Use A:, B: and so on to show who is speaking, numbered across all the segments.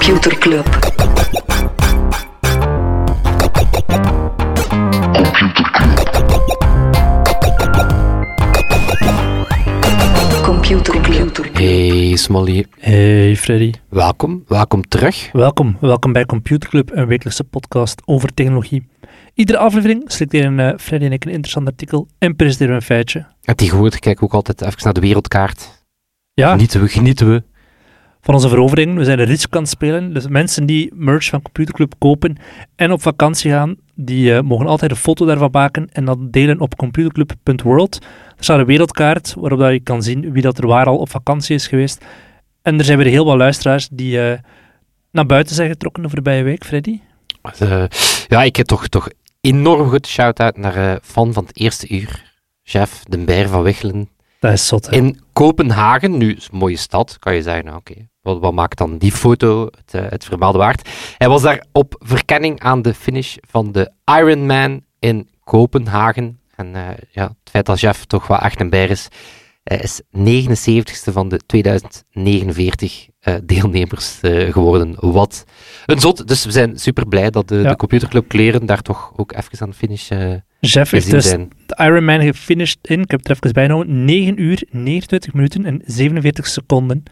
A: Computer Club. Computer Club.
B: Hey Smolly,
C: Hey Freddy,
B: welkom, welkom terug.
C: welkom. Welkom bij Computer Club, een wekelijkse podcast over technologie. Iedere aflevering selecteren eh, Freddy en ik een interessant artikel en presenteren we een feitje.
B: En tegenwoordig kijken we ook altijd even naar de wereldkaart.
C: Ja,
B: Genieten we, genieten we.
C: Van onze verovering. We zijn de Rich aan het spelen. Dus mensen die merch van Computer Club kopen en op vakantie gaan, die eh, mogen altijd een foto daarvan maken en dat delen op computerclub.world. Er staat een wereldkaart waarop dat je kan zien wie dat er waar al op vakantie is geweest. En er zijn weer heel wat luisteraars die eh, naar buiten zijn getrokken de voorbije week, Freddy.
B: Eh, ja, ik heb toch, toch enorm goed shout-out naar fan van het eerste uur. Chef Den Beer van Wichelen.
C: Dat is zot, hè?
B: In Kopenhagen, nu is een mooie stad, kan je zeggen, nou, oké, wat, wat maakt dan die foto het, eh, het vermaalde waard? Hij was daar op verkenning aan de finish van de Ironman in Kopenhagen. En eh, ja, het feit dat Jeff toch wat echt een bijer is, hij is 79ste van de 2049 eh, deelnemers geworden. Wat een zot. Dus we zijn super blij dat de,
C: Ja.
B: de computerclub kleren daar toch ook even aan de finish eh
C: Jeff heeft
B: gezien
C: dus
B: zijn.
C: de Ironman gefinished in, ik heb het er even bijgenomen, 9 uur, 29 minuten en 47 seconden.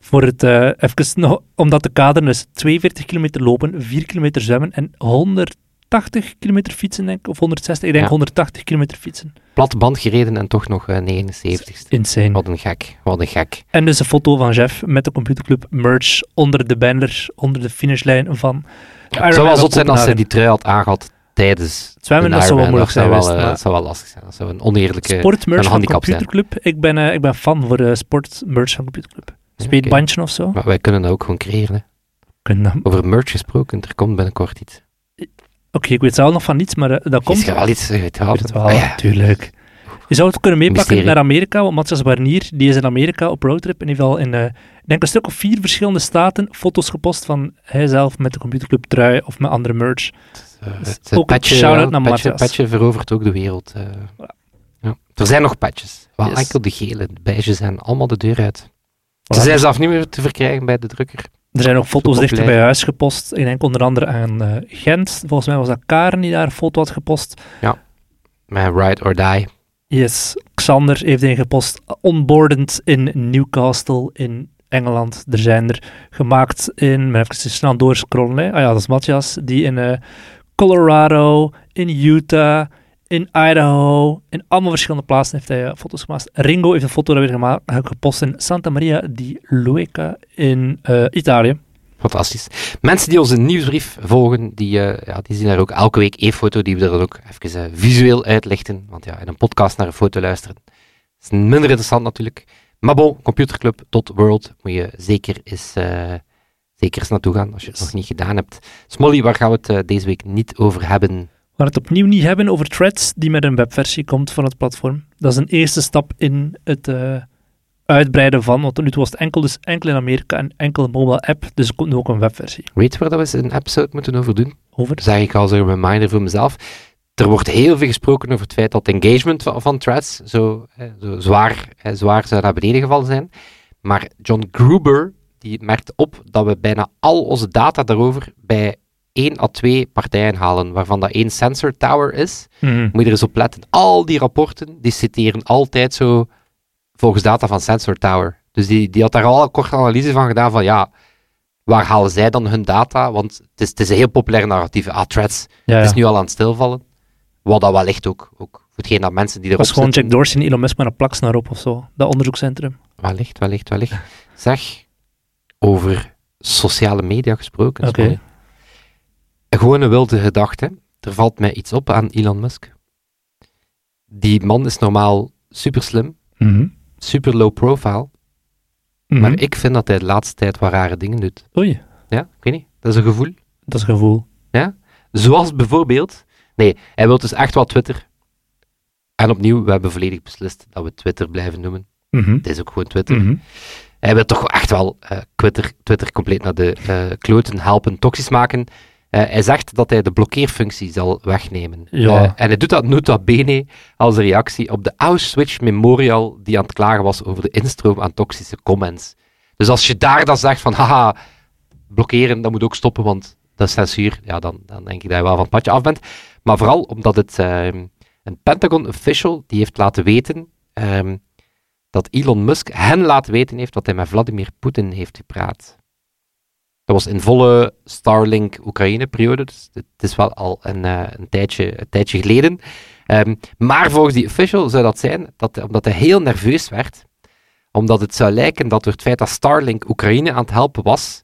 C: Voor het, eh even nog, om dat te kaderen, dus 42 kilometer lopen, 4 kilometer zwemmen en 180 kilometer fietsen, denk ik, of 160, ik denk
B: Ja.
C: 180 kilometer fietsen.
B: Platte band gereden en toch nog eh 79ste.
C: Insane.
B: Wat een gek, wat een gek.
C: En dus een foto van Jeff met de computerclub merch onder de banner, onder de finishlijn van de
B: Het
C: Ironman
B: zou wel zot zijn als hij die trui had aangehad tijdens
C: Zwemmen,
B: de
C: dat zou wel moeilijk zijn
B: Dat zou
C: geweest,
B: wel, eh, dat zou wel lastig zijn. Dat zou een oneerlijke...
C: Sportmerch van
B: handicap zijn.
C: Computerclub. Ik ben, eh, ik ben fan voor de sportmerch van Computerclub. Speedbandje of zo.
B: Maar wij kunnen dat ook gewoon creëren. hè.
C: Kunnen dat-
B: Over merch gesproken, er komt binnenkort iets.
C: Oké, ik weet zelf nog van niets, maar eh, dat komt.
B: Is er wel iets eh,
C: het wel,
B: Ah, ja.
C: natuurlijk. Je zou het kunnen meepakken
B: Mysterie.
C: naar Amerika, want Matthias Barnier die is in Amerika op roadtrip en heeft al in, ik denk een stuk of vier verschillende staten foto's gepost van hijzelf met de computerclub trui of met andere merch. Dus
B: het eh,
C: een
B: patje,
C: shout-out naar
B: patje, verovert ook de wereld. ja. Er zijn nog patches. Wel
C: Yes.
B: enkel de gele, de beige zijn allemaal de deur uit. Ze zijn zelf niet meer te verkrijgen bij de drukker.
C: Er zijn ook foto's dichter bij huis gepost. Ik denk onder andere aan eh, Gent. Volgens mij was dat Karen die daar een foto had gepost.
B: Met Ride or Die.
C: Yes, Xander heeft een gepost. Onboardend in Newcastle in Engeland. Er zijn er gemaakt in, maar even snel doorscrollen. Hè. Ah ja, dat is Matthias. Die in eh, Colorado, in Utah, in Idaho, in allemaal verschillende plaatsen heeft hij eh, foto's gemaakt. Ringo heeft een foto daar weer gemaakt, gepost in Santa Maria di Lueca in eh, Italië.
B: Fantastisch. Mensen die onze nieuwsbrief volgen, die, eh, ja, die zien daar ook elke week één foto die we er dan ook even visueel uitlichten. Want ja, in een podcast naar een foto luisteren is minder interessant natuurlijk. Maar bon, computerclub.world moet je zeker eens, zeker eens naartoe gaan als je het nog niet gedaan hebt. Smolly, waar gaan we het deze week niet over hebben?
C: We gaan het opnieuw niet hebben over Threads, die met een webversie komt van het platform. Dat is een eerste stap in het eh, uitbreiden van, want tot nu toe was het enkel, dus enkel in Amerika en enkel een mobile app, dus er komt nu ook een webversie.
B: Weet je waar dat we eens een episode moeten over doen?
C: Over.
B: Zeg ik als een reminder voor mezelf. Er wordt heel veel gesproken over het feit dat engagement van, van threads zo, hè, zo zwaar, hè, zwaar zou naar beneden gevallen zijn. Maar John Gruber die merkt op dat we bijna al onze data daarover bij één à twee partijen halen, waarvan dat één sensor tower is.
C: Mhm.
B: Moet je er eens op letten. Al die rapporten, die citeren altijd zo volgens data van Sensor Tower. Dus die, die had daar al een korte analyse van gedaan van ja, waar halen zij dan hun data? Want het is, het is een heel populair narratief. Ah, threads,
C: Ja,
B: het is nu al aan het stilvallen. Wat dat wellicht ook, ook voor hetgeen dat mensen die
C: Het
B: erop
C: was gewoon. Jack Dorsey en Elon Musk met een plaksnaar op of zo, dat onderzoekscentrum.
B: Wellicht, wellicht, wellicht. Zeg, over sociale media gesproken.
C: Oké.
B: Smolly. Een wilde gedachte. Er valt mij iets op aan Elon Musk. Die man is normaal super slim,
C: Mhm.
B: super low profile.
C: Mhm.
B: Maar ik vind dat hij de laatste tijd wat rare dingen doet.
C: Oei,
B: Ja, ik weet niet. Dat is een gevoel.
C: dat is een gevoel.
B: Zoals bijvoorbeeld... Nee, hij wil dus echt wel Twitter. En opnieuw, we hebben volledig beslist dat we Twitter blijven noemen.
C: Mhm.
B: Het is ook gewoon Twitter. Hij wil toch echt wel eh, Twitter, Twitter compleet naar de eh, kloten helpen toxisch maken. Eh, hij zegt dat hij de blokkeerfunctie zal wegnemen.
C: Ja.
B: Eh, en hij doet dat nota bene als reactie op de Auschwitz Memorial die aan het klagen was over de instroom aan toxische comments. Dus als je daar dan zegt van, haha, blokkeren, dat moet ook stoppen, want dat is censuur. Ja, dan, dan denk ik dat je wel van het padje af bent. Maar vooral omdat het ehm, een Pentagon official die heeft laten weten ehm, dat Elon Musk hen laten weten heeft dat hij met Vladimir Poetin heeft gepraat. Dat was in volle Starlink-Oekraïne-periode, dus het is wel al een, eh, een, tijdje, een tijdje geleden. Ehm, maar volgens die official zou dat zijn dat, omdat hij heel nerveus werd, omdat het zou lijken dat door het feit dat Starlink Oekraïne aan het helpen was,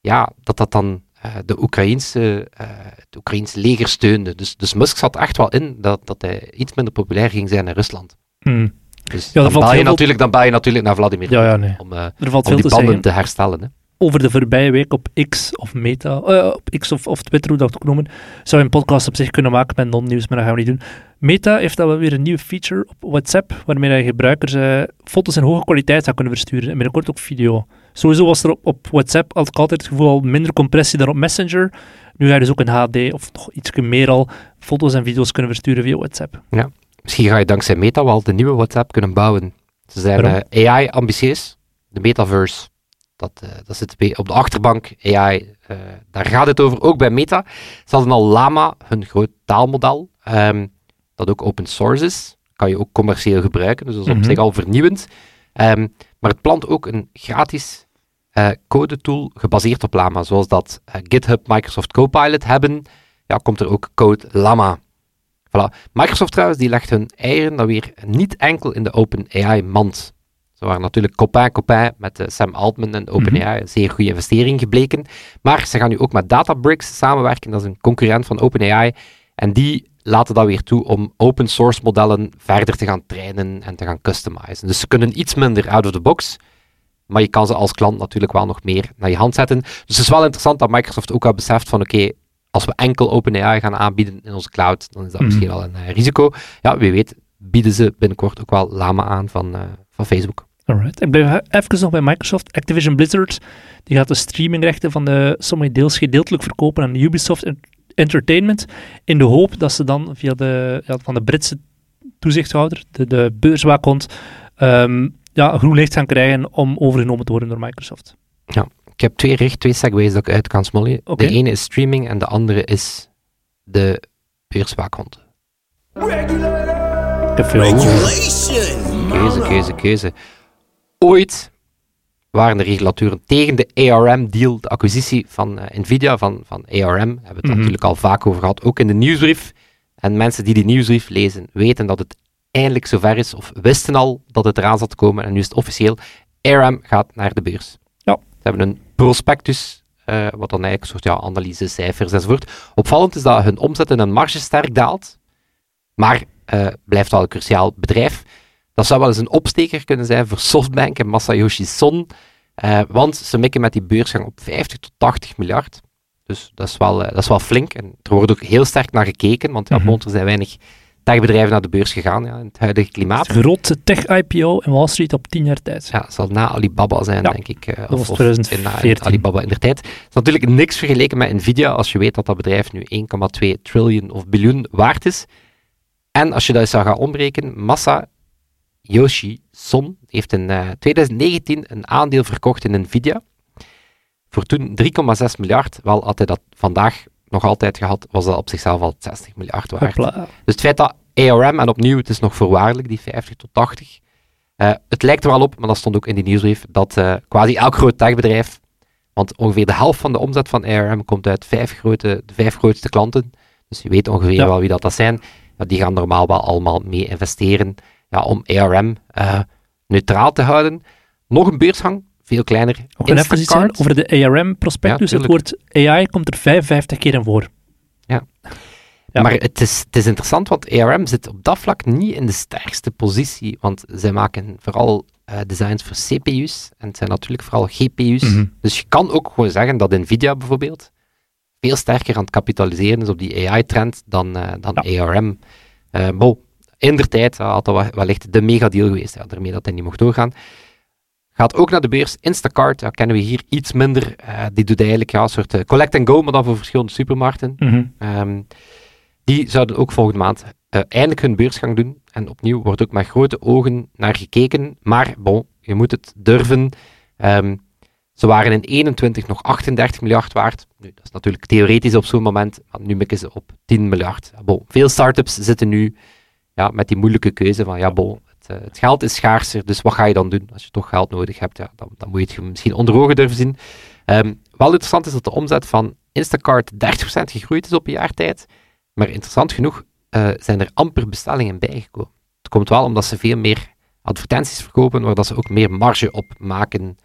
B: ja, dat dat dan uh, de Oekraïnse, uh, het Oekraïnse leger steunde. Dus, dus Musk zat echt wel in dat, dat hij iets minder populair ging zijn in Rusland.
C: Hmm.
B: Dus
C: Ja,
B: dan, bel je natuurlijk, dan bel je natuurlijk naar Vladimir
C: Ja, ja, nee.
B: om, eh,
C: valt
B: om die
C: te
B: banden
C: zeggen
B: te herstellen. Hè.
C: Over de voorbije week op X of Meta, eh, op X of, of Twitter, hoe dat ook noemen, zou je een podcast op zich kunnen maken met non-nieuws, maar dat gaan we niet doen. Meta heeft dan wel weer een nieuwe feature op WhatsApp, waarmee je gebruikers eh, foto's in hoge kwaliteit zou kunnen versturen en binnenkort ook video. Sowieso was er op, op WhatsApp altijd het gevoel al minder compressie dan op Messenger. Nu ga je dus ook in HD, of nog iets meer al, foto's en video's kunnen versturen via WhatsApp.
B: Misschien ga je dankzij Meta wel de nieuwe WhatsApp kunnen bouwen. Ze zijn
C: Waarom?
B: eh, AI ambitieus, de metaverse. Dat, eh, dat zit op de achterbank. AI, eh, daar gaat het over, ook bij Meta. Ze hadden al Llama, hun groot taalmodel, ehm, dat ook open source is. Kan je ook commercieel gebruiken, dus dat is op
C: Mhm.
B: zich al vernieuwend. Ehm, maar het plant ook een gratis eh codetool gebaseerd op Llama, zoals dat GitHub, Microsoft Copilot hebben. Ja, komt er ook code Llama. Voilà. Microsoft trouwens, die legt hun eieren dan weer niet enkel in de OpenAI-mand. Ze waren natuurlijk copain-copain met eh, Sam Altman en OpenAI, een zeer goede investering gebleken. Maar ze gaan nu ook met Databricks samenwerken, dat is een concurrent van OpenAI. En die laten dat weer toe om open source modellen verder te gaan trainen en te gaan customizen. Dus ze kunnen iets minder out of the box, maar je kan ze als klant natuurlijk wel nog meer naar je hand zetten. Dus het is wel interessant dat Microsoft ook al beseft van oké, als we enkel OpenAI gaan aanbieden in onze cloud, dan is dat
C: Mhm.
B: misschien wel een eh, risico. Ja, wie weet bieden ze binnenkort ook wel Lama aan van, eh, van Facebook.
C: Alright. Ik blijf even nog bij Microsoft. Activision Blizzard die gaat de streamingrechten van de sommige deels gedeeltelijk verkopen aan Ubisoft En- Entertainment. In de hoop dat ze dan via de, ja, van de Britse toezichthouder, de, de beurswaakhond, ehm, ja, groen licht gaan krijgen om overgenomen te worden door Microsoft.
B: Ik heb twee richt, twee segways dat ik uit kan smollen. De ene is streaming en de andere is de beurswaakhond.
A: Regulation.
B: Keuze, keuze, keuze. Ooit waren de regulatoren tegen de ARM-deal, de acquisitie van eh, Nvidia, van, van ARM. Hebben we het
C: Mhm.
B: natuurlijk al vaak over gehad, ook in de nieuwsbrief. En mensen die die nieuwsbrief lezen, weten dat het eindelijk zover is, of wisten al dat het eraan zat te komen, en nu is het officieel. ARM gaat naar de beurs.
C: Ja.
B: Ze hebben een prospectus, eh, wat dan eigenlijk een soort ja, analyse, cijfers enzovoort. Opvallend is dat hun omzet en hun marge sterk daalt, maar eh, blijft wel een cruciaal bedrijf. Dat zou wel eens een opsteker kunnen zijn voor Softbank en Masayoshi Son, eh, want ze mikken met die beursgang op 50 tot 80 miljard. Dus dat is wel, eh, dat is wel flink. En er wordt ook heel sterk naar gekeken, want ja,
C: Mhm.
B: monter zijn weinig techbedrijven naar de beurs gegaan ja, in het huidige klimaat.
C: De grootste tech-IPO in Wall Street op 10 jaar tijd.
B: Ja, het zal na Alibaba zijn,
C: Ja,
B: denk ik.
C: was
B: of, of
C: 2014.
B: in, na Alibaba in de tijd. Het is natuurlijk niks vergeleken met Nvidia, als je weet dat dat bedrijf nu 1,2 triljoen of biljoen waard is. En als je dat eens zou gaan ombreken, Masa Yoshi Son heeft in eh, 2019 een aandeel verkocht in Nvidia. Voor toen 3,6 miljard. Wel, had hij dat vandaag nog altijd gehad, was dat op zichzelf al 60 miljard waard.
C: Hopla.
B: Dus het feit dat ARM, en opnieuw, het is nog voorwaardelijk, die 50 tot 80. eh, het lijkt er wel op, maar dat stond ook in die nieuwsbrief, dat eh, quasi elk groot techbedrijf, want ongeveer de helft van de omzet van ARM komt uit vijf grote, de vijf grootste klanten. Dus je weet ongeveer
C: Ja.
B: wel wie dat, dat zijn. Ja, die gaan normaal wel allemaal mee investeren ja, om ARM eh, neutraal te houden. Nog een beursgang, veel kleiner.
C: Even
B: Instacart.
C: over de ARM-prospectus.
B: Ja,
C: het woord AI komt er 55 keer in voor. Ja.
B: Maar het is, het is interessant, want ARM zit op dat vlak niet in de sterkste positie, want zij maken vooral eh, designs voor CPU's en het zijn natuurlijk vooral GPU's.
C: Mhm.
B: Dus je kan ook gewoon zeggen dat Nvidia bijvoorbeeld veel sterker aan het kapitaliseren is op die AI-trend dan, eh, dan ARM. Bo, in der tijd had dat wel- wellicht de megadeal geweest, ja, daarmee dat hij niet mocht doorgaan. Gaat ook naar de beurs. Instacart, ja, kennen we hier iets minder. Eh, die doet eigenlijk ja, een soort eh, collect-and-go, maar dan voor verschillende supermarkten.
C: Mhm.
B: Ehm, die zouden ook volgende maand eh, eindelijk hun beursgang doen. En opnieuw wordt ook met grote ogen naar gekeken. Maar bon, je moet het durven. Ehm, Ze waren in 21 nog 38 miljard waard. Nu, dat is natuurlijk theoretisch op zo'n moment, maar nu mikken ze op 10 miljard. Bon, veel startups zitten nu ja, met die moeilijke keuze van, ja, bon, het, eh, het, geld is schaarser, dus wat ga je dan doen? Als je toch geld nodig hebt, ja, dan, dan moet je het misschien onder ogen durven zien. Um, wel interessant is dat de omzet van Instacart 30% gegroeid is op een jaar tijd. Maar interessant genoeg uh, zijn er amper bestellingen bijgekomen. Het komt wel omdat ze veel meer advertenties verkopen, waar dat ze ook meer marge op maken.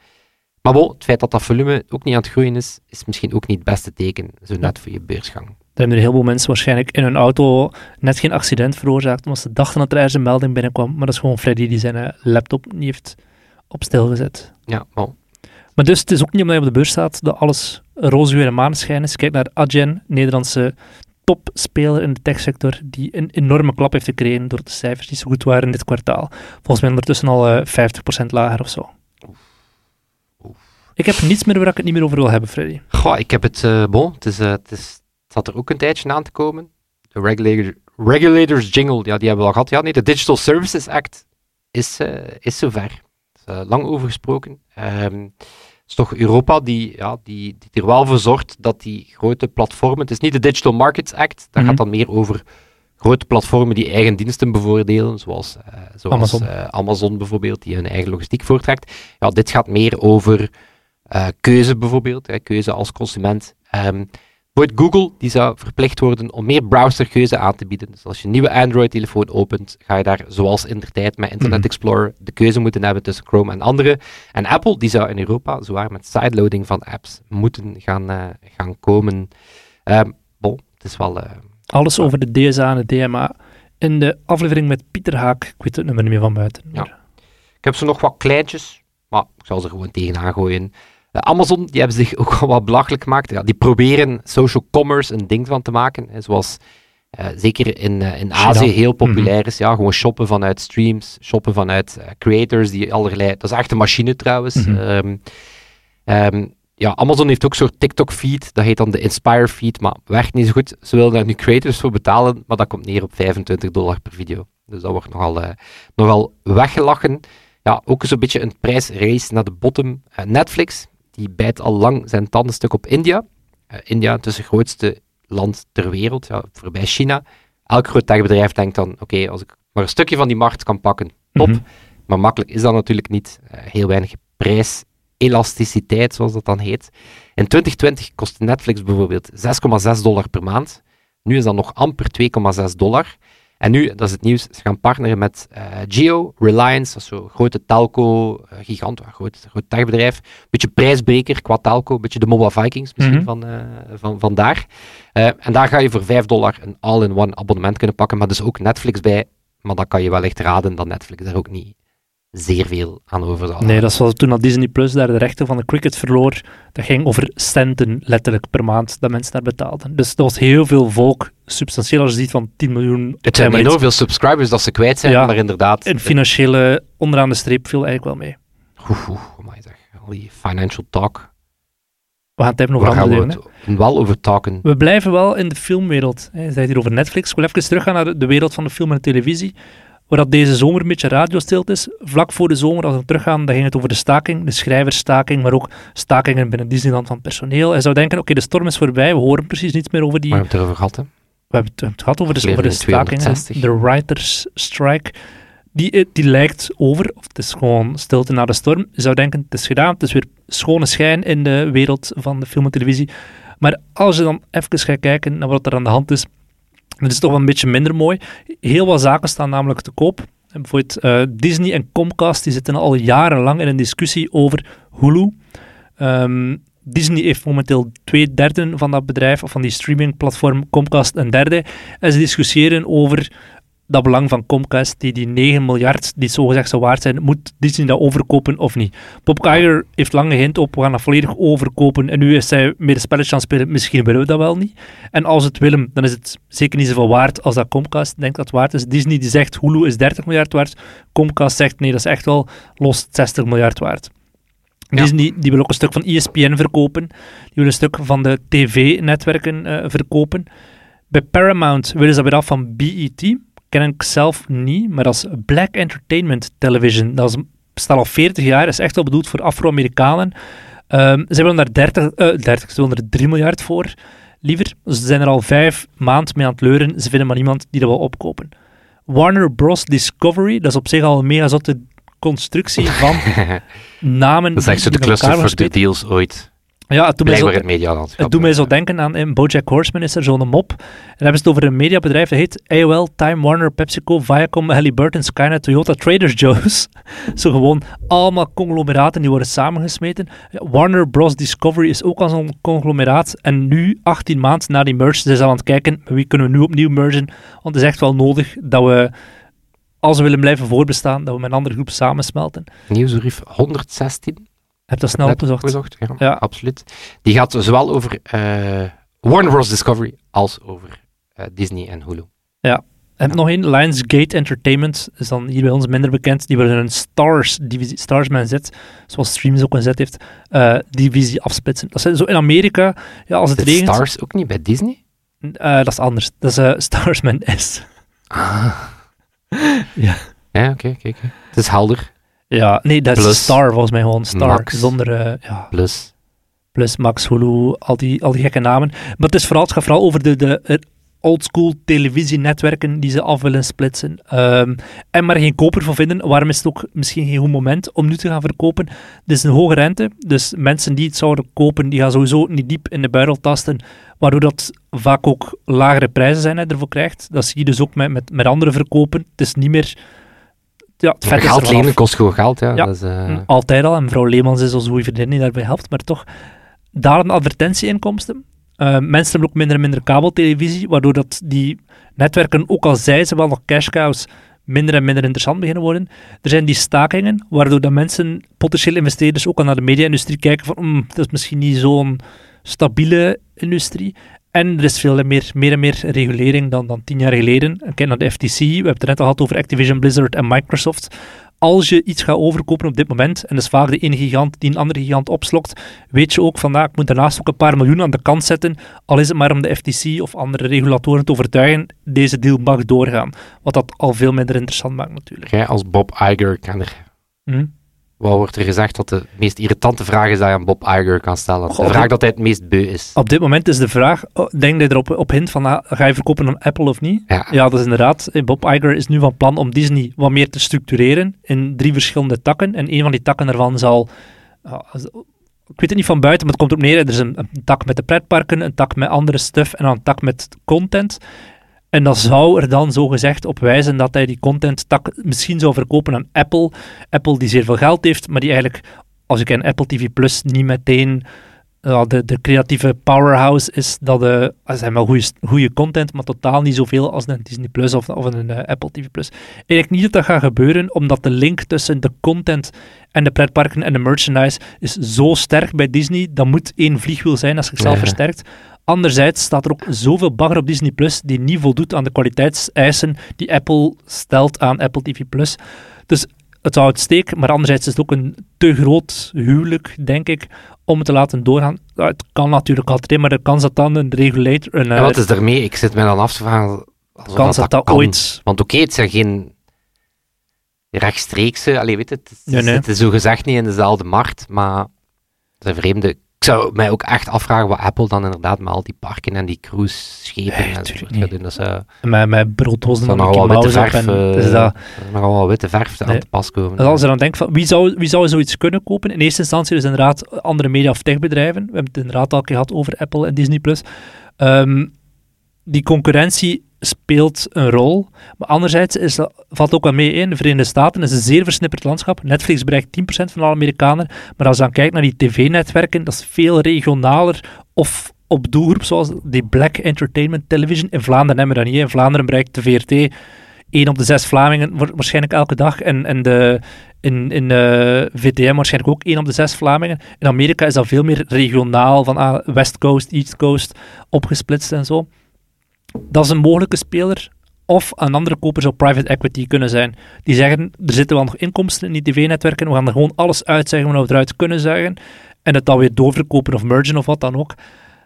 B: Maar wel, het feit dat dat volume ook niet aan het groeien is, is misschien ook niet het beste teken, zo net voor je beursgang.
C: Er hebben er heel veel mensen waarschijnlijk in hun auto net geen accident veroorzaakt, omdat ze dachten dat er ergens een melding binnenkwam. Maar dat is gewoon Freddy die zijn eh, laptop niet heeft op stil gezet.
B: Ja, wel.
C: Maar dus het is ook niet omdat je op de beurs staat dat alles roze weer en maneschijn is. Kijk naar Adyen, Nederlandse topspeler in de techsector, die een enorme klap heeft gekregen door de cijfers die zo goed waren in dit kwartaal. Volgens mij ondertussen al uh, eh, 50% lager of zo. Ik heb niets meer waar ik het niet meer over wil hebben, Freddy.
B: Goh, ik heb het, uh, bon, het, is, uh, het, is, zat er ook een tijdje aan te komen. De regulator, Regulators Jingle, ja, die hebben we al gehad. Ja, nee, de Digital Services Act is, is zover. Is, lang over gesproken. Um, is toch Europa die, ja, die, die er wel voor zorgt dat die grote platformen. Het is niet de Digital Markets Act, dat gaat mhm. dan meer over grote platformen die eigen diensten bevoordelen, zoals, uh, zoals Amazon. Uh, Amazon. bijvoorbeeld, die hun eigen logistiek voortrekt. Ja, dit gaat meer over uh, keuze bijvoorbeeld, hè, keuze als consument. Um, Google die zou verplicht worden om meer browserkeuze aan te bieden. Dus als je een nieuwe Android-telefoon opent, ga je daar, zoals in de tijd met Internet mhm. Explorer, de keuze moeten hebben tussen Chrome en andere. En Apple die zou in Europa zwaar met sideloading van apps moeten gaan, uh, gaan komen. Um, bon, het is wel... Uh,
C: Alles over de DSA en de DMA in de aflevering met Pieter Haak. Ik weet het nummer niet meer van buiten.
B: Ja. Ik heb ze nog wat kleintjes, maar ik zal ze gewoon tegenaan gooien. Eh, Amazon, die hebben zich ook al wat belachelijk gemaakt. Ja, die proberen social commerce een ding van te maken. Hè, zoals uh, zeker in, uh, in Azië heel populair is. Ja, gewoon shoppen vanuit streams, shoppen vanuit creators die allerlei... Dat is echt een machine trouwens. Mm -hmm. um, ja, Amazon heeft ook een soort TikTok-feed. Dat heet dan de Inspire feed, maar werkt niet zo goed. Ze willen daar nu creators voor betalen, maar dat komt neer op 25 dollar per video. Dus dat wordt nogal, nogal weggelachen. Ja, ook zo'n beetje een prijsrace naar de bottom. Netflix, die bijt al lang zijn tandenstuk op India. Uh, India, het is het grootste land ter wereld, ja, voorbij China. Elk groot techbedrijf denkt dan, oké, als ik maar een stukje van die markt kan pakken, top. Mhm. Maar makkelijk is dat natuurlijk niet. Uh, heel weinig prijselasticiteit, zoals dat dan heet. In 2020 kostte Netflix bijvoorbeeld 6,6 dollar per maand. Nu is dat nog amper 2,6 dollar. En nu, dat is het nieuws, ze gaan partneren met uh, Geo, Reliance, dat is zo'n grote telco, uh, gigant, groot, groot techbedrijf. Beetje prijsbreker qua telco, een beetje de Mobile Vikings misschien mm van, uh, van, vandaar. en daar ga je voor 5 dollar een all-in-one abonnement kunnen pakken, maar dus ook Netflix bij. Maar dan kan je wellicht raden dat Netflix daar ook niet zeer veel aan over zal
C: Nee, dat was toen dat Disney Plus daar de rechten van de cricket verloor. Dat ging over centen letterlijk per maand dat mensen daar betaalden. Dus dat was heel veel volk, substantieel als je ziet van 10 miljoen.
B: Het zijn enorm veel subscribers dat ze kwijt zijn, maar inderdaad.
C: En financiële onderaan de streep viel eigenlijk wel mee.
B: Oeh, oeh, zeg. Al die financial talk.
C: We gaan het hebben over andere dingen.
B: Wel over talken.
C: We blijven wel in de filmwereld. Je zei hier over Netflix. Ik wil even teruggaan naar de wereld van de film en de televisie waar dat deze zomer een beetje radiostilte is. Vlak voor de zomer, als we teruggaan, dan ging het over de staking, de schrijversstaking, maar ook stakingen binnen Disneyland van personeel. En zou denken, oké, de storm is voorbij, we horen precies niets meer over die...
B: Maar we hebben het erover gehad, hè?
C: We hebben het, gehad over de, over de stakingen, de writers strike. Die, eh, die lijkt over, of het is gewoon stilte na de storm. Je zou denken, het is gedaan, het is weer schone schijn in de wereld van de film en televisie. Maar als je dan even gaat kijken naar wat er aan de hand is, dat is toch wel een beetje minder mooi. Heel wat zaken staan namelijk te koop. Bijvoorbeeld uh, Disney en Comcast die zitten al jarenlang in een discussie over Hulu. Um, Disney heeft momenteel twee derden van dat bedrijf, of van die streamingplatform, Comcast een derde. En ze discussiëren over dat belang van Comcast, die die 9 miljard, die zogezegd zou waard zijn, moet Disney dat overkopen of niet? Bob Iger heeft lang gehint op, we gaan dat volledig overkopen. En nu is hij meer een spelletje aan het spelen, misschien willen we dat wel niet. En als het willen, dan is het zeker niet zoveel waard als dat Comcast denkt dat het waard is. Disney die zegt, Hulu is 30 miljard waard. Comcast zegt, nee, dat is echt wel los 60 miljard waard. Disney die wil ook een stuk van ESPN verkopen. Die wil een stuk van de tv-netwerken uh, verkopen. Bij Paramount willen ze weer af van BET ken ik zelf niet, maar dat is Black Entertainment Television. Dat is, bestaat al 40 jaar, is echt wel bedoeld voor Afro-Amerikanen. Ehm, ze willen daar 30, eh 30, ze willen er 3 miljard voor, liever. Ze zijn er al vijf maanden mee aan het leuren, ze vinden maar niemand die dat wil opkopen. Warner Bros. Discovery, dat is op zich al een mega zotte constructie van namen
B: Dat is echt zo de cluster the
C: worden
B: deals ooit.
C: Ja, het doet mij zo,
B: het
C: doet mij zo denken aan in BoJack Horseman is er zo'n mop. En dan hebben ze het over een mediabedrijf dat heet AOL, Time Warner, PepsiCo, Viacom, Halliburton, Skynet, Toyota, Trader Joe's. zo gewoon allemaal conglomeraten die worden samengesmeten. Warner Bros. Discovery is ook al zo'n conglomeraat. En nu, 18 maanden na die merge, zijn ze aan het kijken wie kunnen we nu opnieuw mergen. Want het is echt wel nodig dat we, als we willen blijven voorbestaan, dat we met een andere groep samensmelten.
B: Nieuwsbrief 116.
C: Heb dat snel opgezocht.
B: ja,
C: Ja.
B: absoluut. Die gaat zowel over eh, Warner Bros. Discovery als over eh, Disney en Hulu.
C: En nog één, Lionsgate Entertainment, is dan hier bij ons minder bekend. Die willen een Stars-divisie, Starsman Z, zoals Streams ook een Z heeft, eh, divisie afsplitsen. Dat zijn zo in Amerika, ja, als het
B: Zit
C: regent...
B: Stars ook niet bij Disney?
C: dat is anders. Dat is Starsman S.
B: Ah.
C: Ja.
B: Ja, oké, oké. oké. Het is helder.
C: Ja, nee, dat is Star volgens mij gewoon. Star,
B: Max.
C: zonder... eh, ja,
B: Plus.
C: plus Max, Hulu, al die, al die gekke namen. Maar het, is vooral, het gaat vooral over de, de oldschool televisienetwerken die ze af willen splitsen. Ehm, en maar geen koper voor vinden. Waarom is het ook misschien geen goed moment om nu te gaan verkopen? Het is een hoge rente, dus mensen die het zouden kopen, die gaan sowieso niet diep in de buidel tasten, waardoor dat vaak ook lagere prijzen zijn je ervoor krijgt. Dat zie je dus ook met, met, met andere verkopen. Het is niet meer... Ja, het vet
B: Geld lenen kost gewoon geld, ja.
C: Ja.
B: Dat is, eh,
C: Hm, Altijd al. En mevrouw Leemans is onze goede vriendin die daarbij helpt. Maar toch, dalende advertentieinkomsten. Eh, mensen hebben ook minder en minder kabeltelevisie, waardoor dat die netwerken, ook al zijn ze wel nog cash cows, minder en minder interessant beginnen worden. Er zijn die stakingen, waardoor dat mensen, potentiële investeerders, ook al naar de media-industrie kijken van, "Hmm, dat is misschien niet zo'n stabiele industrie. En er is veel meer, meer en meer regulering dan, dan tien jaar geleden. Kijk naar de FTC, we hebben het er net al gehad over Activision, Blizzard en Microsoft. Als je iets gaat overkopen op dit moment, en dat is vaak de ene gigant die een andere gigant opslokt, weet je ook van, nou, ik moet daarnaast ook een paar miljoen aan de kant zetten, al is het maar om de FTC of andere regulatoren te overtuigen, deze deal mag doorgaan. Wat dat al veel minder interessant maakt natuurlijk.
B: Jij als Bob Iger-kenner,
C: Hm?
B: Wat wordt er gezegd dat de meest irritante vraag is dat je aan Bob Iger kan stellen? De vraag dat hij het meest beu is.
C: Op dit moment is de vraag, oh, denk je erop op hint van, ah, ga je verkopen aan Apple of niet?
B: Ja.
C: Ja, dat is inderdaad. eh, Bob Iger is nu van plan om Disney wat meer te structureren in drie verschillende takken. En een van die takken daarvan zal. ja, ik weet het niet van buiten, maar het komt op neer. Er is een, een tak met de pretparken, een tak met andere stuff en dan een tak met content. En dat zou er dan zo gezegd op wijzen dat hij die content-tak misschien zou verkopen aan Apple. Apple die zeer veel geld heeft, maar die eigenlijk, als ik in Apple TV Plus niet meteen ja, de, de creatieve powerhouse is. Dat er zijn wel goede content, maar totaal niet zoveel als een Disney Plus of, of een eh, Apple TV Plus. Eigenlijk niet dat dat gaat gebeuren, omdat de link tussen de content en de pretparken en de merchandise is zo sterk bij Disney. Dat moet één vliegwiel zijn als zichzelf
B: Ja.
C: versterkt. Anderzijds staat er ook zoveel bagger op Disney Plus die niet voldoet aan de kwaliteitseisen die Apple stelt aan Apple TV Plus. Dus het zou uitsteken, maar anderzijds is het ook een te groot huwelijk, denk ik, om het te laten doorgaan. Het kan natuurlijk altijd, maar de kans dat dan een regulator, een
B: En
C: eh,
B: wat is daarmee? Ik zit me dan af te vragen.
C: kans dat dat
B: kan.
C: ooit...
B: Want oké, het zijn geen rechtstreekse, allee, weet het, het,
C: Nee, nee.
B: het is zo gezegd niet in dezelfde markt, maar het zijn vreemde. Ik zou mij ook echt afvragen wat Apple dan inderdaad met al die parken en die cruiseschepen
C: Nee,
B: en zo gaat doen.
C: Met, met brooddozen van
B: nogal witte verf,
C: en
B: eh,
C: dus dat,
B: nogal wat witte verf aan te pas komen.
C: Dus als je dan denkt van wie zou, wie zou zoiets kunnen kopen? In eerste instantie dus inderdaad andere media- of techbedrijven. We hebben het inderdaad al gehad over Apple en Disney+. Plus. Ehm, die concurrentie speelt een rol. Maar anderzijds is, valt ook wel mee in. De Verenigde Staten is een zeer versnipperd landschap. Netflix bereikt 10% van alle Amerikanen. Maar als je dan kijkt naar die tv-netwerken, dat is veel regionaler of op doelgroep, zoals die Black Entertainment Television. In Vlaanderen hebben we dat niet. In Vlaanderen bereikt de VRT 1 op de 6 Vlamingen wa- waarschijnlijk elke dag. En, en de, in, in eh, VTM waarschijnlijk ook 1 op de 6 Vlamingen. In Amerika is dat veel meer regionaal, van ah, West Coast, East Coast, opgesplitst en zo. Dat is een mogelijke speler. Of een andere koper zou private equity kunnen zijn. Die zeggen, er zitten wel nog inkomsten in die tv-netwerken, we gaan er gewoon alles uitzeggen wat we eruit kunnen zeggen. En het dan weer doorverkopen of mergen of wat dan ook.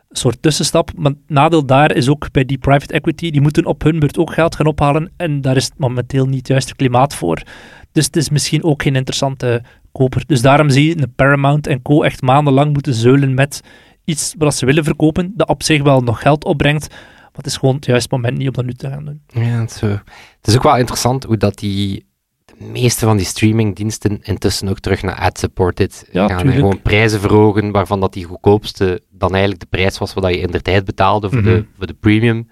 C: Een soort tussenstap. Maar het nadeel daar is ook bij die private equity, die moeten op hun beurt ook geld gaan ophalen. En daar is het momenteel niet het klimaat voor. Dus het is misschien ook geen interessante koper. Dus daarom zie je Paramount en Co. echt maandenlang moeten zeulen met iets wat ze willen verkopen, dat op zich wel nog geld opbrengt, maar het is gewoon het juiste moment niet om dat nu te gaan doen.
B: Ja, dat is. Het is ook wel interessant hoe dat die de meeste van die streamingdiensten intussen ook terug naar ad-supported
C: Ja,
B: gaan. En gewoon prijzen verhogen, waarvan dat die goedkoopste dan eigenlijk de prijs was wat je in de tijd betaalde voor,
C: Mhm.
B: de, voor de premium.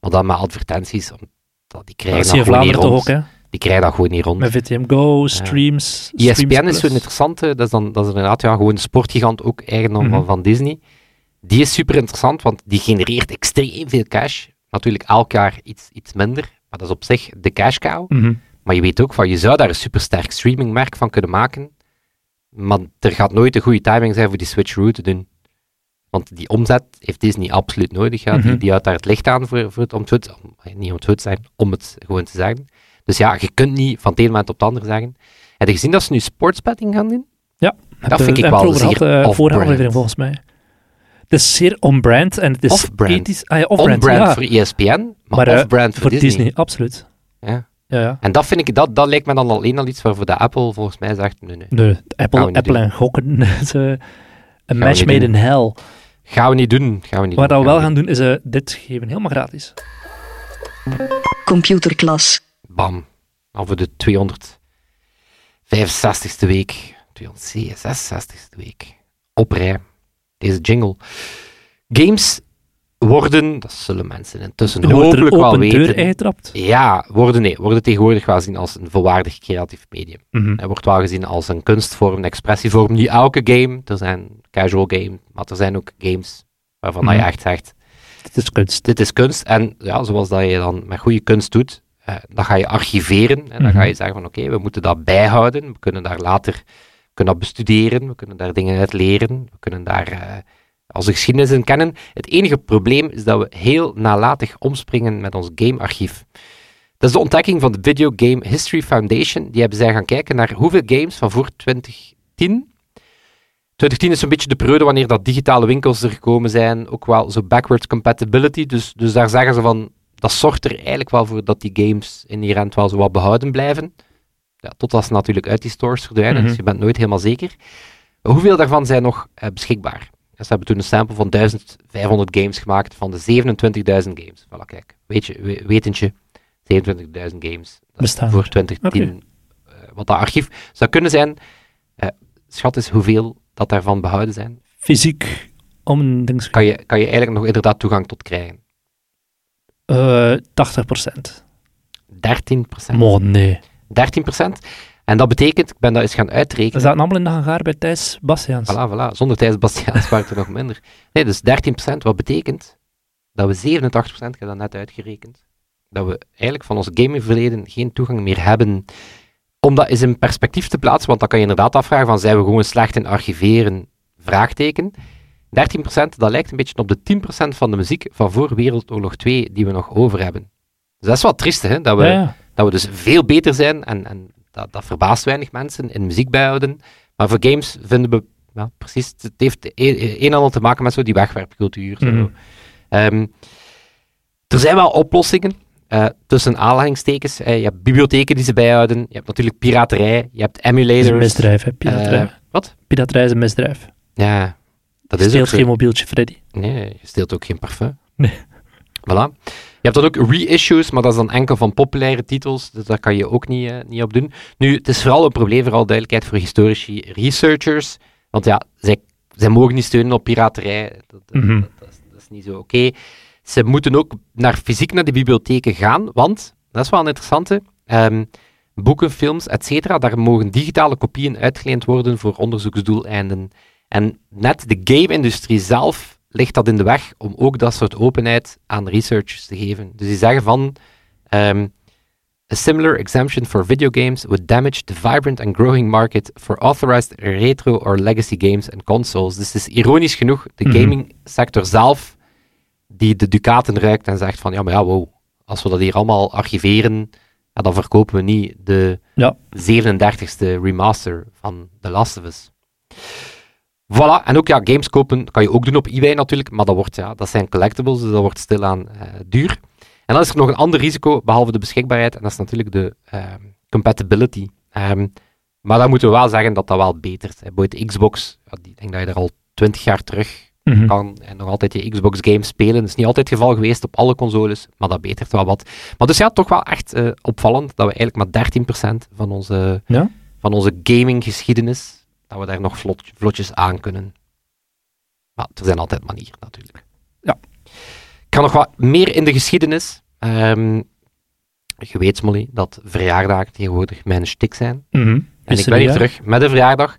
B: Maar dan met advertenties, omdat die krijgen dat gewoon niet rond.
C: ook, hè?
B: Die krijgen dat gewoon niet rond.
C: Met VTM Go, streams.
B: ESPN
C: Streams
B: is zo'n interessante, dat is, dan, dat is inderdaad ja, gewoon een sportgigant, ook eigendom
C: Mhm.
B: van Disney. Die is super interessant, want die genereert extreem veel cash. Natuurlijk elk jaar iets, iets minder, maar dat is op zich de cash cow.
C: Mhm.
B: Maar je weet ook van, je zou daar een supersterk streamingmerk van kunnen maken, maar er gaat nooit een goede timing zijn voor die switcheroo te doen. Want die omzet heeft Disney absoluut nodig. Ja. die,
C: Mhm.
B: die houdt daar het licht aan voor, voor het, om het om- niet om het te zijn, om het gewoon te zeggen. Dus ja, je kunt niet van het ene moment op het andere zeggen. Heb je gezien dat ze nu sportsbetting gaan doen?
C: Heb
B: vind
C: de-
B: ik wel zeer
C: eh, vorige aflevering volgens mij. Het is zeer on-brand en het is
B: Off-brand.
C: Ah ja, off-brand,
B: On-brand
C: ja.
B: voor ESPN, maar,
C: Maar, eh,
B: off-brand voor,
C: voor
B: Disney.
C: Disney. absoluut.
B: Ja.
C: Ja, ja.
B: En dat, vind ik, dat, dat lijkt me dan alleen al iets waarvoor de Apple volgens mij zegt, nee, nee,
C: Nee, Apple, Apple
B: doen.
C: en gokken. eh, een match made
B: doen.
C: in hell.
B: gaan we niet doen. Gaan we niet
C: Wat
B: doen,
C: we wel
B: we
C: gaan doen, is eh, dit geven. Helemaal gratis.
D: Computerklas.
B: Bam. Al voor de 265ste week. 266ste week. Op rij. Deze jingle. Games worden, dat zullen mensen intussen hopelijk wel weten.
C: ingetrapt.
B: Ja, worden, nee, worden tegenwoordig wel gezien als een volwaardig creatief medium.
C: Mhm.
B: Hij wordt wel gezien als een kunstvorm, een expressievorm. Niet elke game. Er zijn casual games, maar er zijn ook games waarvan dat je echt zegt,
C: Het is kunst.
B: dit is kunst. En ja, zoals dat je dan met goede kunst doet, eh, dan ga je archiveren. En dan
C: Mhm.
B: ga je zeggen van oké, we moeten dat bijhouden. We kunnen daar later kunnen dat bestuderen. We kunnen daar dingen uit leren. We kunnen daar eh als geschiedenis in kennen. Het enige probleem is dat we heel nalatig omspringen met ons gamearchief. Dat is de ontdekking van de Video Game History Foundation. Die hebben zij gaan kijken naar hoeveel games van voor 2010 2010 is een beetje de periode wanneer dat digitale winkels er gekomen zijn, ook wel zo backwards compatibility. Dus, dus daar zeggen ze van, dat zorgt er eigenlijk wel voor dat die games inherent wel zo wat behouden blijven. Ja, totdat ze natuurlijk uit die stores verdwijnen,
C: Mhm.
B: dus je bent nooit helemaal zeker. Hoeveel daarvan zijn nog eh, beschikbaar? En ze hebben toen een sample van 1500 games gemaakt van de 27.000 games. Voilà, kijk, weet je, we- wetentje, 27.000 games. Is
C: Bestaan
B: voor
C: er.
B: 2010 eh, wat dat archief zou kunnen zijn. Eh, schat eens hoeveel dat daarvan behouden zijn.
C: Fysiek om een ding
B: Kan je, kan je eigenlijk nog inderdaad toegang tot krijgen.
C: Eh 80%.
B: 13 procent.
C: Mo, nee.
B: 13% En dat betekent, ik ben dat eens gaan
C: We
B: uitrekenen.
C: zaten allemaal in de hangaar bij Thijs Bastiaans.
B: Voilà, voilà. Zonder Thijs Bastiaans waren het er nog minder. Nee, dus 13% wat betekent dat we 87 ik heb dat net uitgerekend, dat we eigenlijk van ons gamingverleden geen toegang meer hebben. Om dat eens in perspectief te plaatsen, want dan kan je inderdaad afvragen van, zijn we gewoon slecht in archiveren? Vraagteken. 13% dat lijkt een beetje op de 10% van de muziek van voor Wereldoorlog 2 die we nog over hebben. Dus dat is wel triest, hè? Dat we,
C: Ja, ja.
B: Dat we dus veel beter zijn en, en dat, dat verbaast weinig mensen in muziek bijhouden. Maar voor games vinden we ja, precies, het heeft een, een en ander te maken met zo die wegwerpcultuur.
C: Mhm.
B: Ehm, er zijn wel oplossingen. eh, tussen aanhalingstekens. Eh, je hebt bibliotheken die ze bijhouden. Je hebt natuurlijk piraterij. Je hebt
C: Dat is een
B: emulators.
C: misdrijf, hè. Piraterij.
B: Eh, wat?
C: Piraterij is een misdrijf.
B: Ja, dat is ook
C: Steelt geen mobieltje, Freddy.
B: Nee, je steelt ook geen parfum.
C: Nee.
B: Voilà. Je hebt dan ook reissues, maar dat is dan enkel van populaire titels, dus daar kan je ook niet, eh, niet op doen. Nu, het is vooral een probleem, vooral duidelijkheid voor historici, researchers, want ja, zij, zij mogen niet steunen op piraterij, dat,
C: Mhm.
B: dat, dat is, dat is niet zo oké. Ze moeten ook naar, fysiek naar de bibliotheken gaan, want, dat is wel een interessante, ehm, boeken, films, etc., daar mogen digitale kopieën uitgeleend worden voor onderzoeksdoeleinden. En net de game-industrie zelf ligt dat in de weg om ook dat soort openheid aan researchers te geven. Dus die zeggen van, ehm, a similar exemption for video games would damage the vibrant and growing market for authorized retro or legacy games and consoles. Dus het is ironisch genoeg de
C: Mhm.
B: gaming-sector zelf die de ducaten ruikt en zegt van, ja, maar ja, wow, als we dat hier allemaal archiveren, ja, dan verkopen we niet de
C: Ja.
B: 37ste remaster van The Last of Us. Voilà, en ook ja, games kopen kan je ook doen op eBay natuurlijk, maar dat, wordt, ja, dat zijn collectibles, dus dat wordt stilaan eh duur. En dan is er nog een ander risico, behalve de beschikbaarheid, en dat is natuurlijk de ehm, compatibility. Ehm, Maar dan moeten we wel zeggen dat dat wel betert. Bijvoorbeeld de Xbox, ja, ik denk dat je er al 20 jaar terug
C: Mhm.
B: kan en nog altijd je Xbox games spelen. Dat is niet altijd het geval geweest op alle consoles, maar dat betert wel wat. Maar dus ja, toch wel echt eh, opvallend dat we eigenlijk maar 13% van onze,
C: Ja.
B: van onze gaminggeschiedenis, dat we daar nog vlot, vlotjes aan kunnen. Maar er zijn altijd manieren natuurlijk.
C: Ja.
B: Ik ga nog wat meer in de geschiedenis. Ehm, je weet, Molly, dat verjaardagen tegenwoordig mijn stik zijn.
C: Mhm.
B: En ik ben hier terug met een verjaardag.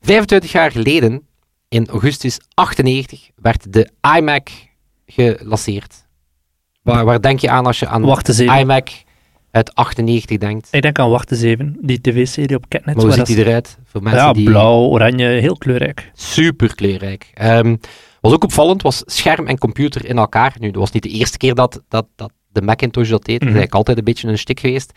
B: 25 jaar geleden, in augustus 98, werd de iMac gelanceerd. Waar, waar denk je aan als je aan
C: Wacht eens even.
B: iMac uit 98 denkt?
C: Ik denk aan Wachten 7, die tv-serie op Catnet.
B: Maar hoe ziet
C: dat-
B: die eruit? Voor mensen
C: Ja,
B: die
C: blauw, oranje, heel kleurrijk.
B: super kleurrijk. Ehm, wat ook opvallend was, scherm en computer in elkaar. Nu, dat was niet de eerste keer dat, dat, dat de Macintosh dat deed. Dat is
C: Mhm.
B: eigenlijk altijd een beetje een stik geweest.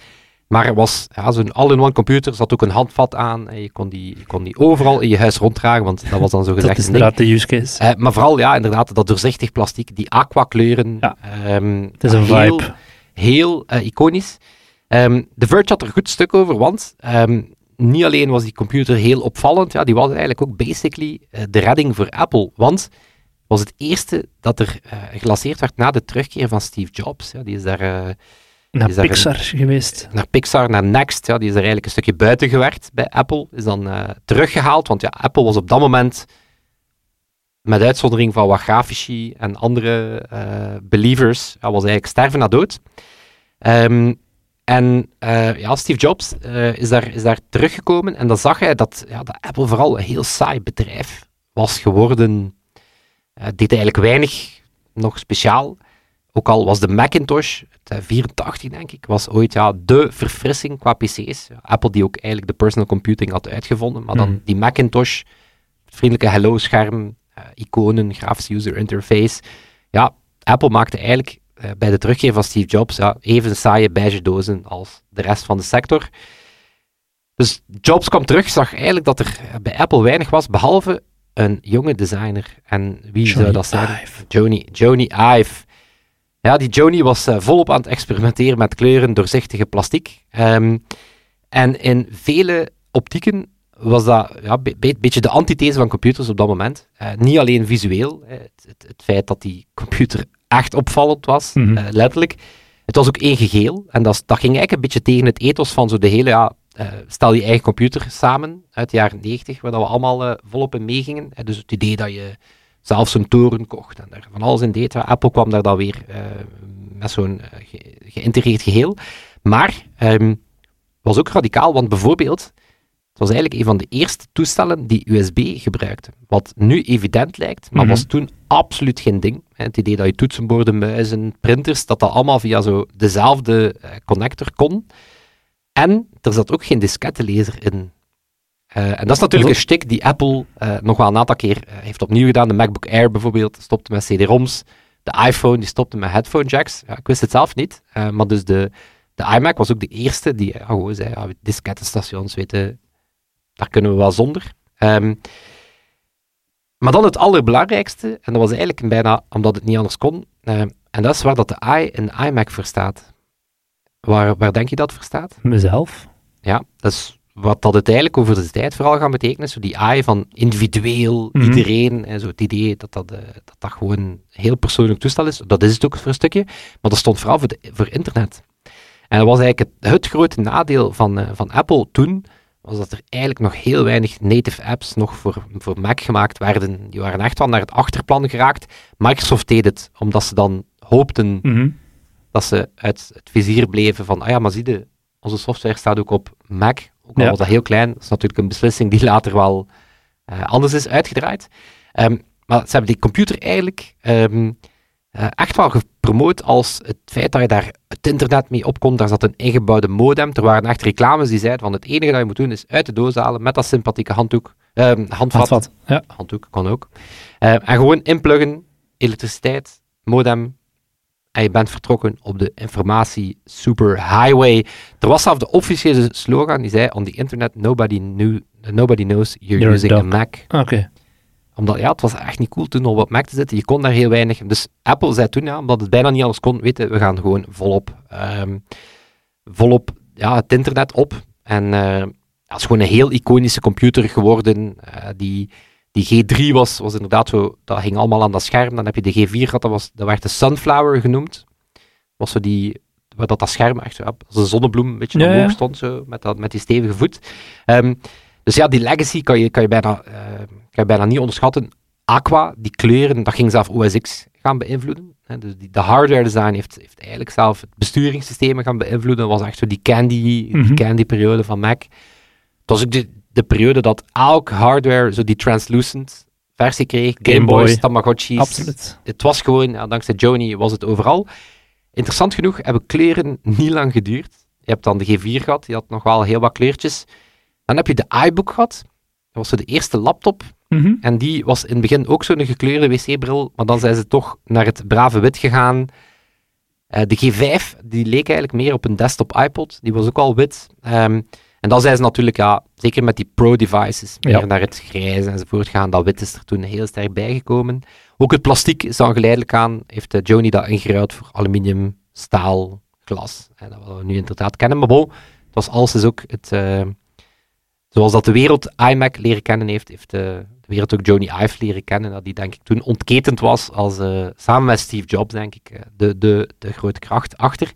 B: Maar er was ja, zo'n all-in-one computer, er zat ook een handvat aan. En je kon, die, je kon die overal in je huis ronddragen, want dat was dan zo
C: Dat
B: gezegd
C: is
B: een ding.
C: inderdaad de use case.
B: Eh, maar vooral, ja, inderdaad, dat doorzichtig plastic, die aquakleuren.
C: Ja.
B: ehm,
C: Het is een
B: heel,
C: vibe.
B: Heel eh, iconisch. Ehm The Verge had er een goed stuk over, want ehm, niet alleen was die computer heel opvallend, ja, die was eigenlijk ook basically eh, de redding voor Apple. Want het was het eerste dat er eh, gelanceerd werd na de terugkeer van Steve Jobs. Ja, die is daar
C: Naar
B: is daar
C: Pixar geweest.
B: naar Pixar, naar Next. Ja, die is er eigenlijk een stukje buiten gewerkt bij Apple. Is dan eh, teruggehaald, want ja, Apple was op dat moment, met uitzondering van wat grafici en andere eh, believers, ja, was eigenlijk sterven na dood. Ehm, en eh, ja, Steve Jobs eh, is, daar, is daar teruggekomen en dan zag hij dat, ja, dat Apple vooral een heel saai bedrijf was geworden. Deed eigenlijk weinig nog speciaal. Ook al was de Macintosh, het eh, 84 denk ik, was ooit ja, de verfrissing qua PC's. Apple die ook eigenlijk de personal computing had uitgevonden, maar dan
C: Mhm.
B: die Macintosh, het vriendelijke hello-scherm, iconen, grafische user interface. Ja, Apple maakte eigenlijk eh, bij de terugkeer van Steve Jobs ja, even saaie beige dozen als de rest van de sector. Dus Jobs kwam terug, zag eigenlijk dat er eh, bij Apple weinig was, behalve een jonge designer. En wie zou
C: Johnny
B: dat zijn?
C: Ive.
B: Joni Ive. Ja, die Joni was eh, volop aan het experimenteren met kleuren, doorzichtige plastic. Ehm, en in vele optieken was dat ja, een be- be- beetje de antithese van computers op dat moment. Eh, niet alleen visueel, het, het, het feit dat die computer echt opvallend was,
C: Mhm.
B: eh, letterlijk. Het was ook één geheel. En dat, ging eigenlijk een beetje tegen het ethos van zo de hele, ja, eh, stel je eigen computer samen uit de jaren 90, waar dat we allemaal volop in meegingen. Dus het idee dat je zelfs een toren kocht en daar van alles in deed. Apple kwam daar dan weer met zo'n ge- geïntegreerd geheel. Maar ehm was ook radicaal, want bijvoorbeeld, het was eigenlijk een van de eerste toestellen die USB gebruikte. Wat nu evident lijkt, maar
C: Mhm.
B: was toen absoluut geen ding. Het idee dat je toetsenborden, muizen, printers, dat dat allemaal via zo dezelfde eh, connector kon. En er zat ook geen diskettenlezer in. Eh, en dat is natuurlijk een stick die Apple eh, nog wel een aantal keer heeft opnieuw gedaan. De MacBook Air bijvoorbeeld stopte met CD-ROMs. De iPhone die stopte met headphone jacks. Ja, ik wist het zelf niet. maar dus de, de iMac was ook de eerste die gewoon zei, ja, diskettenstations, weten, daar kunnen we wel zonder. Ehm, maar dan het allerbelangrijkste, en dat was eigenlijk bijna omdat het niet anders kon, eh, en dat is waar dat de i in iMac voor staat. Waar, waar denk je dat voor staat?
C: Mezelf.
B: Ja, dat is wat dat het eigenlijk over de tijd vooral gaat betekenen. Zo die AI van individueel,
C: Mhm.
B: iedereen. En zo het idee dat dat, eh, dat dat gewoon een heel persoonlijk toestel is. Dat is het ook voor een stukje. Maar dat stond vooral voor, de, voor internet. En dat was eigenlijk het, het grote nadeel van, eh, van Apple toen, was dat er eigenlijk nog heel weinig native apps nog voor, voor Mac gemaakt werden. Die waren echt wel naar het achterplan geraakt. Microsoft deed het, omdat ze dan hoopten
C: Mhm.
B: dat ze uit het vizier bleven van, ah ja, maar zie je, onze software staat ook op Mac. Ook al
C: Ja.
B: was dat heel klein. Dat is natuurlijk een beslissing die later wel eh, anders is uitgedraaid. Ehm, maar ze hebben die computer eigenlijk ehm, eh, echt wel gepromoot als het feit dat je daar het internet mee op kon. Daar zat een ingebouwde modem. Er waren echt reclames die zeiden van het enige dat je moet doen is uit de doos halen met dat sympathieke handdoek, ehm, handvat.
C: Handvat. Ja.
B: Handdoek kan ook. Eh, en gewoon inpluggen, elektriciteit, modem. En je bent vertrokken op de informatie superhighway. Er was zelfs de officiële slogan die zei: On the internet, nobody, knew, nobody knows you're, using a. Mac.
C: Oké.
B: Omdat ja, het was echt niet cool toen om op Mac te zitten. Je kon daar heel weinig. Dus Apple zei toen, ja, omdat het bijna niet anders kon, weten we gaan gewoon volop, ehm, volop ja, het internet op. En eh, dat is gewoon een heel iconische computer geworden. Eh, die, die G3 was, was inderdaad zo, dat ging allemaal aan dat scherm. Dan heb je de G4 gehad, dat, was, dat werd de Sunflower genoemd. Was zo die, waar dat, dat scherm echt zo, als een zonnebloem een beetje
C: Ja,
B: omhoog stond, zo, met, dat, met die stevige voet. Ehm, dus ja, die legacy kan je, kan, je bijna, eh, kan je bijna niet onderschatten. Aqua, die kleuren, dat ging zelf OS X gaan beïnvloeden. Hè. Dus die, de hardware design heeft, heeft eigenlijk zelf het besturingssysteem gaan beïnvloeden. Dat was echt zo die candy, die
C: Mhm.
B: candy periode van Mac. Het was ook de, de periode dat elk hardware zo die translucent versie kreeg. Game
C: Game Boy.
B: Boys, Tamagotchis.
C: Absoluut.
B: Het was gewoon, ja, dankzij Joni was het overal. Interessant genoeg hebben kleuren niet lang geduurd. Je hebt dan de G4 gehad, die had nog wel heel wat kleurtjes. Dan heb je de iBook gehad. Dat was zo de eerste laptop.
C: Mhm.
B: En die was in het begin ook zo'n gekleurde wc-bril, maar dan zijn ze toch naar het brave wit gegaan. Eh, de G5, die leek eigenlijk meer op een desktop iPod. Die was ook al wit. Ehm, en dan zijn ze natuurlijk, ja, zeker met die pro-devices, meer
C: Ja.
B: naar het grijs enzovoort gaan. Dat wit is er toen heel sterk bijgekomen. Ook het plastiek is dan geleidelijk aan, heeft eh, Joni dat ingeruild voor aluminium, staal, glas. En dat wat we nu inderdaad kennen. Maar bon, het was alles is ook het... eh, zoals dat de wereld iMac leren kennen heeft, heeft eh, de wereld ook Joni Ive leren kennen. Dat die denk ik toen ontketend was als, eh, samen met Steve Jobs, denk ik, eh, de, de, de grote kracht achter.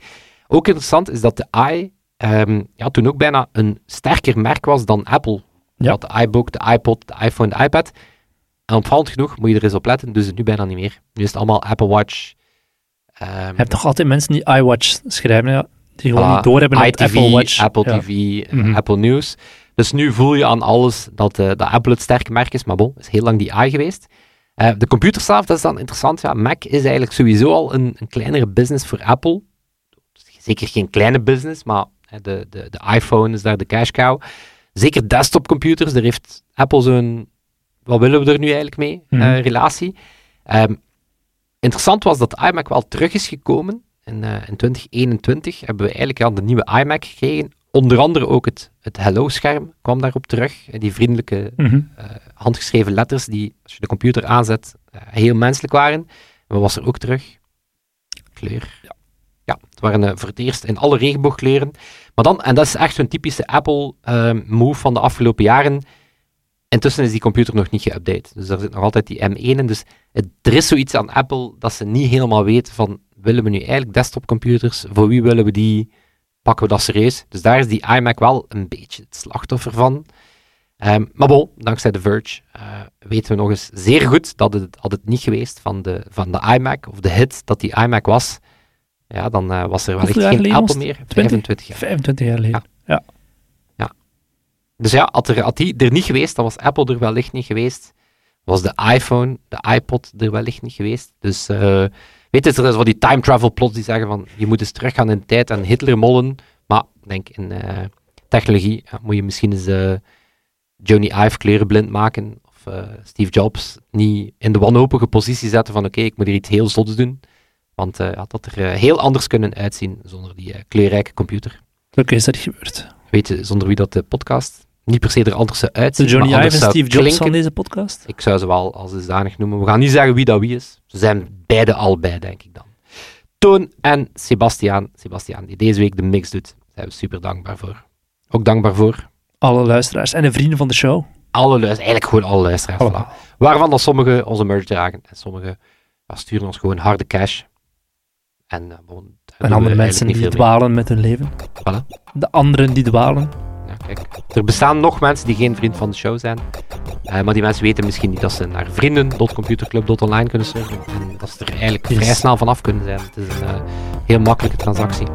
B: Ook interessant is dat de i ehm, ja, toen ook bijna een sterker merk was dan Apple.
C: Ja.
B: Dat de iBook, de iPod, de iPhone, de iPad. En opvallend genoeg, moet je er eens op letten, dus het nu bijna niet meer. Nu is het allemaal Apple Watch. ehm,
C: Je hebt toch altijd mensen die iWatch schrijven, ja, die gewoon
B: Voilà.
C: niet doorhebben dat
B: iTV,
C: Apple Watch...
B: Apple
C: ja.
B: TV,
C: Mhm.
B: Apple News. Dus nu voel je aan alles dat, eh, dat Apple het sterke merk is, maar bon, is heel lang die i geweest. Eh, de computer zelf, dat is dan interessant. Ja, Mac is eigenlijk sowieso al een, een kleinere business voor Apple. Zeker geen kleine business, maar de, de, de iPhone is daar de cash cow. Zeker desktopcomputers, daar heeft Apple zo'n, wat willen we er nu eigenlijk mee,
C: Mhm.
B: eh, relatie. Ehm, interessant was dat de iMac wel terug is gekomen. In, in 2021 hebben we eigenlijk al de nieuwe iMac gekregen. Onder andere ook het, het Hello-scherm kwam daarop terug. Die vriendelijke
C: Mhm.
B: eh, handgeschreven letters die, als je de computer aanzet, eh, heel menselijk waren. Maar was er ook terug. Kleur. Ja, ja het waren eh, voor het eerst in alle regenboogkleuren. Maar dan, en dat is echt zo'n typische Apple-move van de afgelopen jaren. Intussen is die computer nog niet geüpdate. Dus er zit nog altijd die M1 in. Dus het, er is zoiets aan Apple dat ze niet helemaal weten van, willen we nu eigenlijk desktopcomputers? Voor wie willen we die? Pakken we dat serieus? Dus daar is die iMac wel een beetje het slachtoffer van. Ehm, maar bon, dankzij The Verge eh, weten we nog eens zeer goed dat het, had het niet geweest van de, van de iMac, of de hit dat die iMac was, ja, dan eh, was er wellicht geen
C: geleden
B: Apple meer.
C: 20?
B: 25 jaar.
C: 25 jaar geleden.
B: Dus ja, had, er, had die er niet geweest, dan was Apple er wellicht niet geweest. Was de iPhone, de iPod er wellicht niet geweest. Dus eh, weet je, er is wel die time travel plots die zeggen van je moet eens teruggaan in de tijd en Hitler mollen. Maar ik denk in eh, technologie ja, moet je misschien eens eh, Johnny Ive kleurenblind maken. Of eh, Steve Jobs niet in de wanhopige positie zetten van oké, ik moet hier iets heel zots doen. Want eh, ja, dat er eh, heel anders kunnen uitzien zonder die eh, kleurrijke computer.
C: Gelukkig is dat gebeurd.
B: Weet je, zonder wie dat de podcast niet per se er anders zou
C: De
B: uitzien.
C: Johnny
B: maar
C: Ive en Steve Jobs
B: klinken.
C: van deze podcast.
B: Ik zou ze wel als dusdanig noemen. We gaan niet zeggen wie dat wie is. Ze zijn beide allebei, denk ik dan. Toon en Sebastiaan. Sebastiaan, die deze week de mix doet. Daar zijn we super dankbaar voor. Ook dankbaar voor
C: Alle luisteraars en de vrienden van de show.
B: alle luisteraars. Eigenlijk gewoon alle luisteraars. Voilà. Waarvan dan sommigen onze merch dragen. En sommigen ja, sturen ons gewoon harde cash. En, eh,
C: En andere mensen die dwalen met hun leven.
B: Voilà.
C: De anderen die dwalen.
B: Kijk. Er bestaan nog mensen die geen vriend van de show zijn. Eh, maar die mensen weten misschien niet dat ze naar vrienden.computerclub.online kunnen surfen. En dat ze er eigenlijk
C: Yes.
B: vrij snel vanaf kunnen zijn. Het is een eh, heel makkelijke transactie.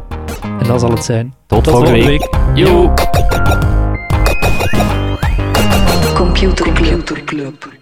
C: En dat zal het zijn.
B: Tot,
C: Tot
B: volgende
C: volgende
B: week. Yo!
D: Computer Club.